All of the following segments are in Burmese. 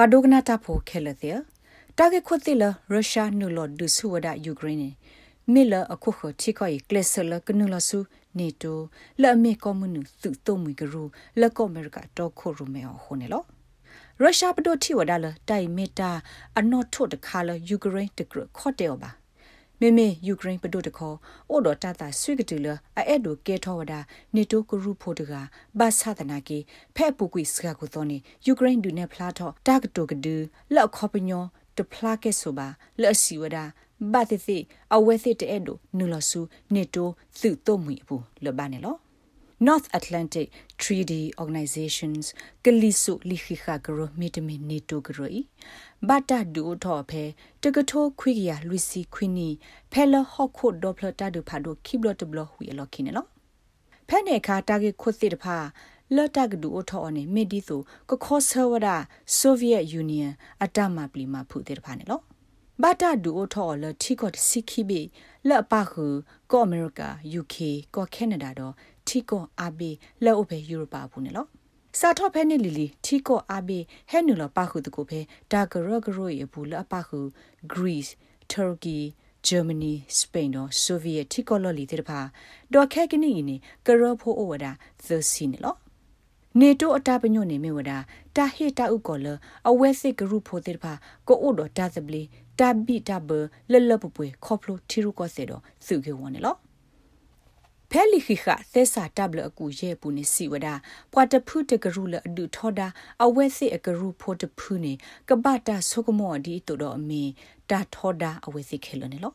ပွာဒိုကနာတာဖိုခဲလတဲ့တာဂက်ခွတ်တိလရုရှားနူလော်ဒူဆူဝဒယူကရိန်းမီလာအခုခချီခိုင်ကလဆလကနူလဆူနေတိုလာမေကွန်မြူနူသူတုံမီဂရူလကောအမေရိကတော့ခိုရူမေဟိုနေလောရုရှားပဒိုတီဝဒါလတိုင်မီတာအနော့ထုတ်တခါလယူကရိန်းတကရခေါ်တယ်ပါ မေမေယူကရိန်းပဒိုတခေါ်အိုဒတာတာဆွေကတူလအဲ့ဒိုကေထောဝဒါနေတိုကရူဖိုတကဘာသာတနာကေဖဲပူကွီစကကုသောနေယူကရိန်းဒူနေဖလာထောတာကတိုကဒူလောက်ခေါပညောတဖလာကေဆိုပါလက်စီဝဒါဘာတိတိအဝဲစစ်တဲ့ဒိုနူလဆူနေတိုသူ့တော့မီဘူးလဘာနေလော North Atlantic Treaty Organizations ကလီဆုလိခိခါဂရမီတမီနေတိုဂရီဘတာဒူထောဖဲတကထိုးခွိကရလူစီခွိနီဖဲလဟော့ခိုဒေါပလတာဒူဖာဒိုခိဘလတဘလဟူရလခိနေလောဖဲနေခါတာဂေခွတ်စစ်တဖာလတ်တကဒူအထောအနေမီဒီဆိုကခောဆဝဒဆိုဗီယက်ယူနီယံအတမပလီမာဖူတဲ့တဖာနေလော ဘာတာဒူအထောလတီကော့စီခိဘီလက်ပါခုကောအမေရိက UK ကောကနေဒါတော့တီကောအာဘီလက်အုပ်ပဲယူရိုပါဘူးနော်စာထော့ဖဲနေလီလီတီကောအာဘီဟဲနူလပါခုတကိုဖဲဒါဂရဂရိုရဘူးလက်ပါခု Greece Turkey Germany Spain တော့ Soviet တီကောလော်လီတဲ့ပါဒေါ်ခဲကနီနီကရဖိုအိုဝဒါသစီနေလော နေတိုအတာပညိုနေမြဝဒါတာဟေတာဥကောလအဝဲစစ်ဂရုဖိုတဲ့ပါကိုအိုတော့တာသပလီတာဘီတာဘလလပပွေခေါပလိုတီရူကောစေတော့စုကေဝနေလောဖဲလီခိခသဲစာတဘလအကူရဲ့ပူနေစီဝဒပွာတဖုတကရုလအဒုထောဒါအဝဲစစ်အကရုဖို့တဖုနေကပတာဆုကမောဒီတူတော့အမီတာထောဒါအဝဲစစ်ခဲလနေလော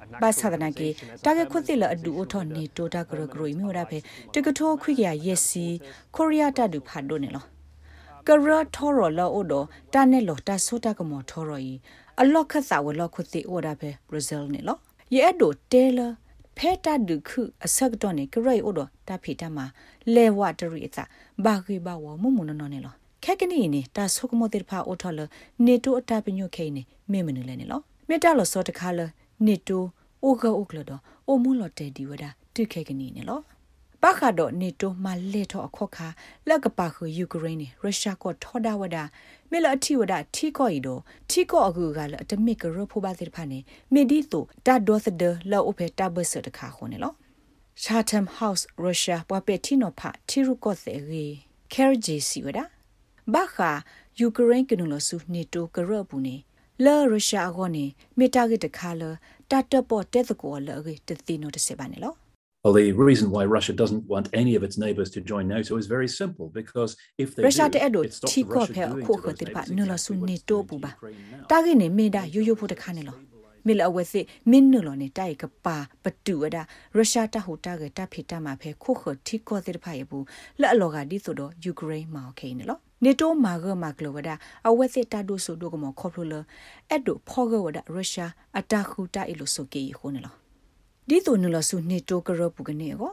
ဘာသာဒနာကေတာဂက်ခွတ်တိလအဒူအိုထောနေတိုတာဂရဂရိုမီဝဒဖေတကထောခွိကရယက်စီကိုရီးယားတဒူဖာဒိုနေလောကရထော်ရလောအိုဒတာနေလောတာဆိုတာကမောထော်ရဤအလော့ခတ်စာဝလော့ခွတိအိုဒါဖေဘရာဇီးနေလောရဲ့ဒိုတဲလာဖဲတာဒုခုအစကတော့နေကရိအိုဒတာဖီတာမှာလဲဝတရီအစဘာဂီဘာဝမမနနော်နေလောခက်ကနီနေတာဆုကမတေဖာအိုထော်လနေတိုအတာပညုခိနေမေမနလဲနေလောမေတာလောစောတခါလနေတို အိုဂအိုကလဒအိုမူလော်တဲဒီဝဒတုခဲကနီနေလောပခါတော့နေတိုမလက်ထောအခော့ခါလက်ကပါခုယူကရိန်းနေရုရှားကထောဒဝဒမေလအထီဝဒထီကောဤတော့ထီကောအကူကလည်းအတမစ်ကရဖိုဘာစစ်ဖာနေမေဒီတိုတာဒေါသဒလောအဖေတာဘဆတခါခုန်နေလော Chatham House Russia ပွားပက်တီနိုဖာထီရုကောသေရီခဲရဂျီစီဝဒဘာခာယူကရိန်းကနုလဆုနေတိုကရပူနေလာရုရှားကောနေမေတာဂက်တခါလ တာတပေါ်တက်တကောလရီတတိနိုတစေပါနေလော Well, the reason why Russia doesn't want any of its neighbors to join NATO is very simple because if they Russia do, te edo it stops chi ko Russia phe doing ko to ko those tir pa neighbors no la exactly su what ne it's to doing bu to ba Ukraine now. ta ge ne me da yo yo pho ta kha ne lo me la we se min no lo ne tai ka pa pa tu da Russia ta ho ta ge ta phi ta ma phe ko ko thi ko tir pha ye bu la lo ga di so do Ukraine ma o ke ne lo နေတိုမာဂမာကလဝဒအဝက်စစ်တာဒိုဆိုဒိုကမခေါပလိုလအဲ့ဒိုဖောဂဝဒရုရှားအတာခူတာအီလိုဆိုကေခုန်လောဒီတိုနလဆုနေတိုကရပူကနေကို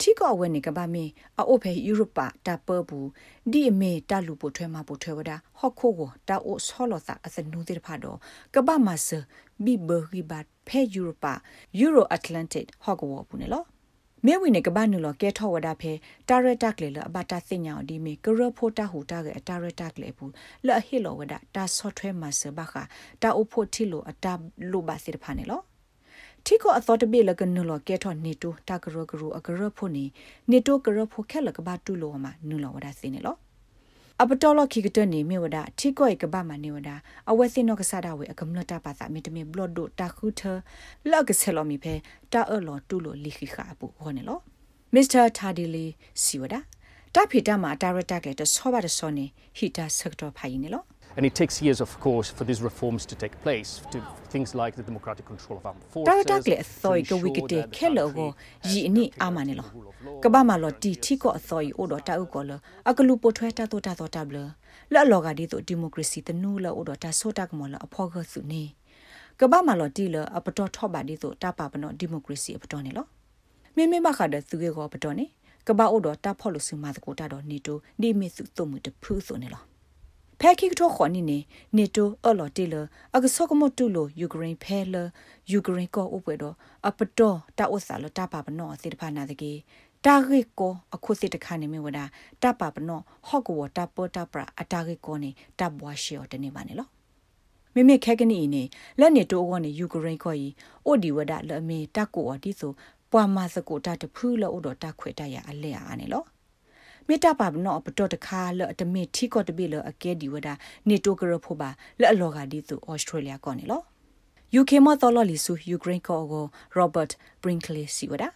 ထိကောဝဲနေကဘာမီအိုဖေယူရိုပါတာပဘူးဒီအမေတာလူပိုထွဲမှာပိုထွဲဝဒဟော့ခိုကိုတာအိုဆောလောသာအစနူတဲ့ဖာတော့ကဘာမဆဘီဘရီဘတ်ဖဲယူရိုပါယူရိုအတ္တလန်တစ်ဟော့ကောဘူးနေလော မဲဝိနေကဘာနုလကဲထောဝဒဖဲတာရတက်လေလအဘတာစညာဒီမီကရဖိုတာဟူတာကတာရတက်လေဘူးလဟီလောဝဒတာဆော့ထွဲမှာဆဘခတာအိုဖိုတီလိုအတာလိုပါစစ်ဖာနေလောတီကိုအသောတပိလကနုလကဲထောနေတိုတာကရကရအကရဖို့နေနေတိုကရဖို့ခက်လကဘာတူလောမှာနုလဝဒစင်းနေလော အပတော်လခိကတနေမြေဝဒထိကိုကဘာမနေဝဒအဝဲစင်းနောကစားတာဝဲအကမလတာပါစာမီတမီဘလော့ဒိုတာခုထလောက်ကဆဲလောမီဖဲတာအလောတူလိုလိခိခအပူဟောနေလောမစ္စတာတာဒီလီစီဝဒတာဖီတာမှာတာရတက်လေတဆောပါတဆောနေဟီတာဆက်တော်ဖိုင်နေလော And it takes years, of course, for these reforms to take place, to things like the democratic control of armed တာ forces. တက်လေအစောကဝီကတေခဲလောကိုယီအနိအာမနေလောကဘာမလောတီတီကိုအစောဤအိုဒတာဥကောလအကလူပိုထွဲတာတော့တာတော့တာဘလလော်လော်ကဒီတိုဒီမိုကရေစီတနူးလော်တော့တာဆိုတာကမော်လအဖောကဆုနေကဘာမလော်တီလအပတော်ထော့ပါဒီတိုတာပါပနောဒီမိုကရေစီအပတော်နေလောမိမိမခါတဲ့သူကေကောပတော်နေကဘာအိုတော့တာ ဖော်လို့စမတကိုတာတော့နေတိုဒီမီစုတုံမှုတဖူးဆိုနေလောဖဲခိကထောခေါနိနေနေတိုအလော်တီလအကဆောကမတူလိုယူကရိန်းဖဲလယူကရိန်းကောဥပွဲတော့အပတော်တာဥစာလတာပါပနောအစစ်တဖာနာတကေတာဂေကိုအခုစစ်တခါနေမြဝဒတပပနောဟော့ကောတပတပရအတာဂေကိုနေတဘွားရှေော်တနေပါနေလောမိမိခဲကနီနေလက်နေတိုးကောနေယူကရိန်းကိုဤအိုဒီဝဒလအမေတကောအဒီဆိုပွာမစကိုတတဖူးလောတော့တခွေတရအလဲအားနေလော မေတ္တာပါဘနောပတော်တခါလောတမေထီကောတပိလောအကဲဒီဝဒနေတိုကရဖို့ပါလက်အလောကဒီဆိုဩစတြေးလျကောနေလော UK မတော်လလီဆူယူကရိန်းကောကို Robert Brinkley စီဝဒါ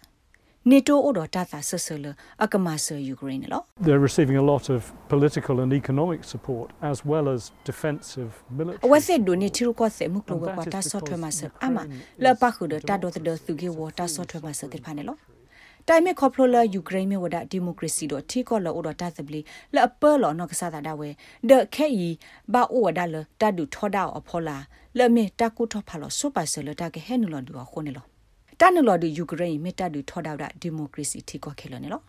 NATO အော်ဒတာသာဆဆလအကမဆာယူကရိန်းလော They're receiving a lot of political and economic support as well as defensive military အဝဆက်ဒိုနေချီရကောဆေမုကလောကတာဆော့ထွဲမဆအမလပခုဒတာဒိုတဒသူကေဝ တာဆော့ထွဲမဆတဲ့ဖာနေလောတိုင်မေခေါပလိုလာယူကရိန်းမြေဝဒဒီမိုကရေစီတော့ထီကောလောအော်တာသပလီလအပလောနော့ကစားတာဝဲဒခဲဤဘာအိုဝဒါလတာဒူထောဒါအဖောလာလမေတကုထောဖာလောစူပါဆလတာကေဟဲနူလောဒူခုန်နေလောတန်လော်ဒူယူကရိန်းမေတ္တာဒူထော်ဒေါတာဒီမိုကရေစီထီကောခဲလနေလော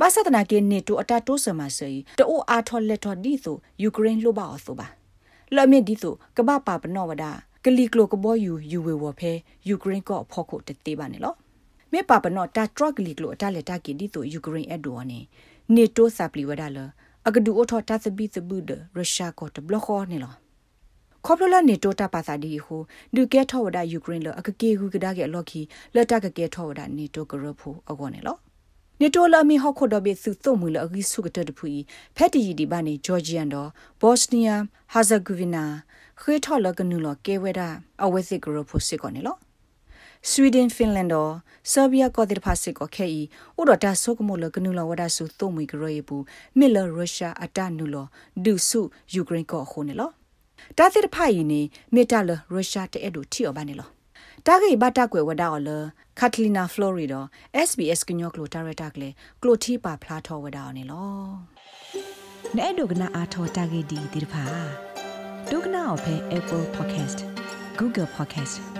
ဘာသဒနာကေနေတိုအတာတိုးစမဆေတိုးအားထော်လက်ထော်ဒီဆိုယူကရိန်းလိုပါအဆိုပါလော်မီဒီဆိုကဘာပါပနောဝဒကလီကလိုကဘောယူယူဝေဝဖဲယူကရိန်းကောဖောက်ဖို့တေးပါနေလော မေပါပနောတာထရကလီကလိုအတာလက်တာကေဒီဆိုယူကရိန်းအဒိုနေနေတိုးစပလီဝဒါလအကဒူအထော်တာသဘီသဘူဒရုရှားကောတဘလခေါနေလောခေါပလလနေတိုတာပါစာဒီဟူဒုကဲထောဝဒယူကရိန်းလအကကေဟူကဒါကေလော်ခီလတကကေထောဝဒနေတိုကရဖူအကောနေလောနေတိုလာမီဟော့ခိုဒဘေစုသုံမူလအဂိစုကတတဖူဖက်တီဒီဘာနေဂျော်ဂျီယန်တော့ဘော့စနီးယားဟာဇာဂူဗီနာခွေထော်လကနူလကေဝဒအဝဲစစ်ကရဖူစစ်ကောနေလော ဆွီဒင်ဖင်လန်တော့ဆာဘီယာကောဒီဖာစစ်ကိုခဲဤဥဒတာဆုကမိုလကနူလဝဒဆုသုံမွေကရယေဘူးမီလရုရှားအတနူလဒုဆုယူကရိန်းကောခုနေလောတာသစ်ဖိုင်နေမေတာလရုရှားတဲ့တို့ထီော်ပါနေလောတာဂိဘတာကွယ်ဝဒါော်လကတ်လီနာဖလိုရီဒို SBS ကညောကလိုတာရတာကလေကလိုတီပါဖလာထောဝဒါော်နေလောနဲ့ဒုကနာအာထောတာဂိဒီဒီဖာဒုကနာအဖဲ Apple Podcast Google Podcast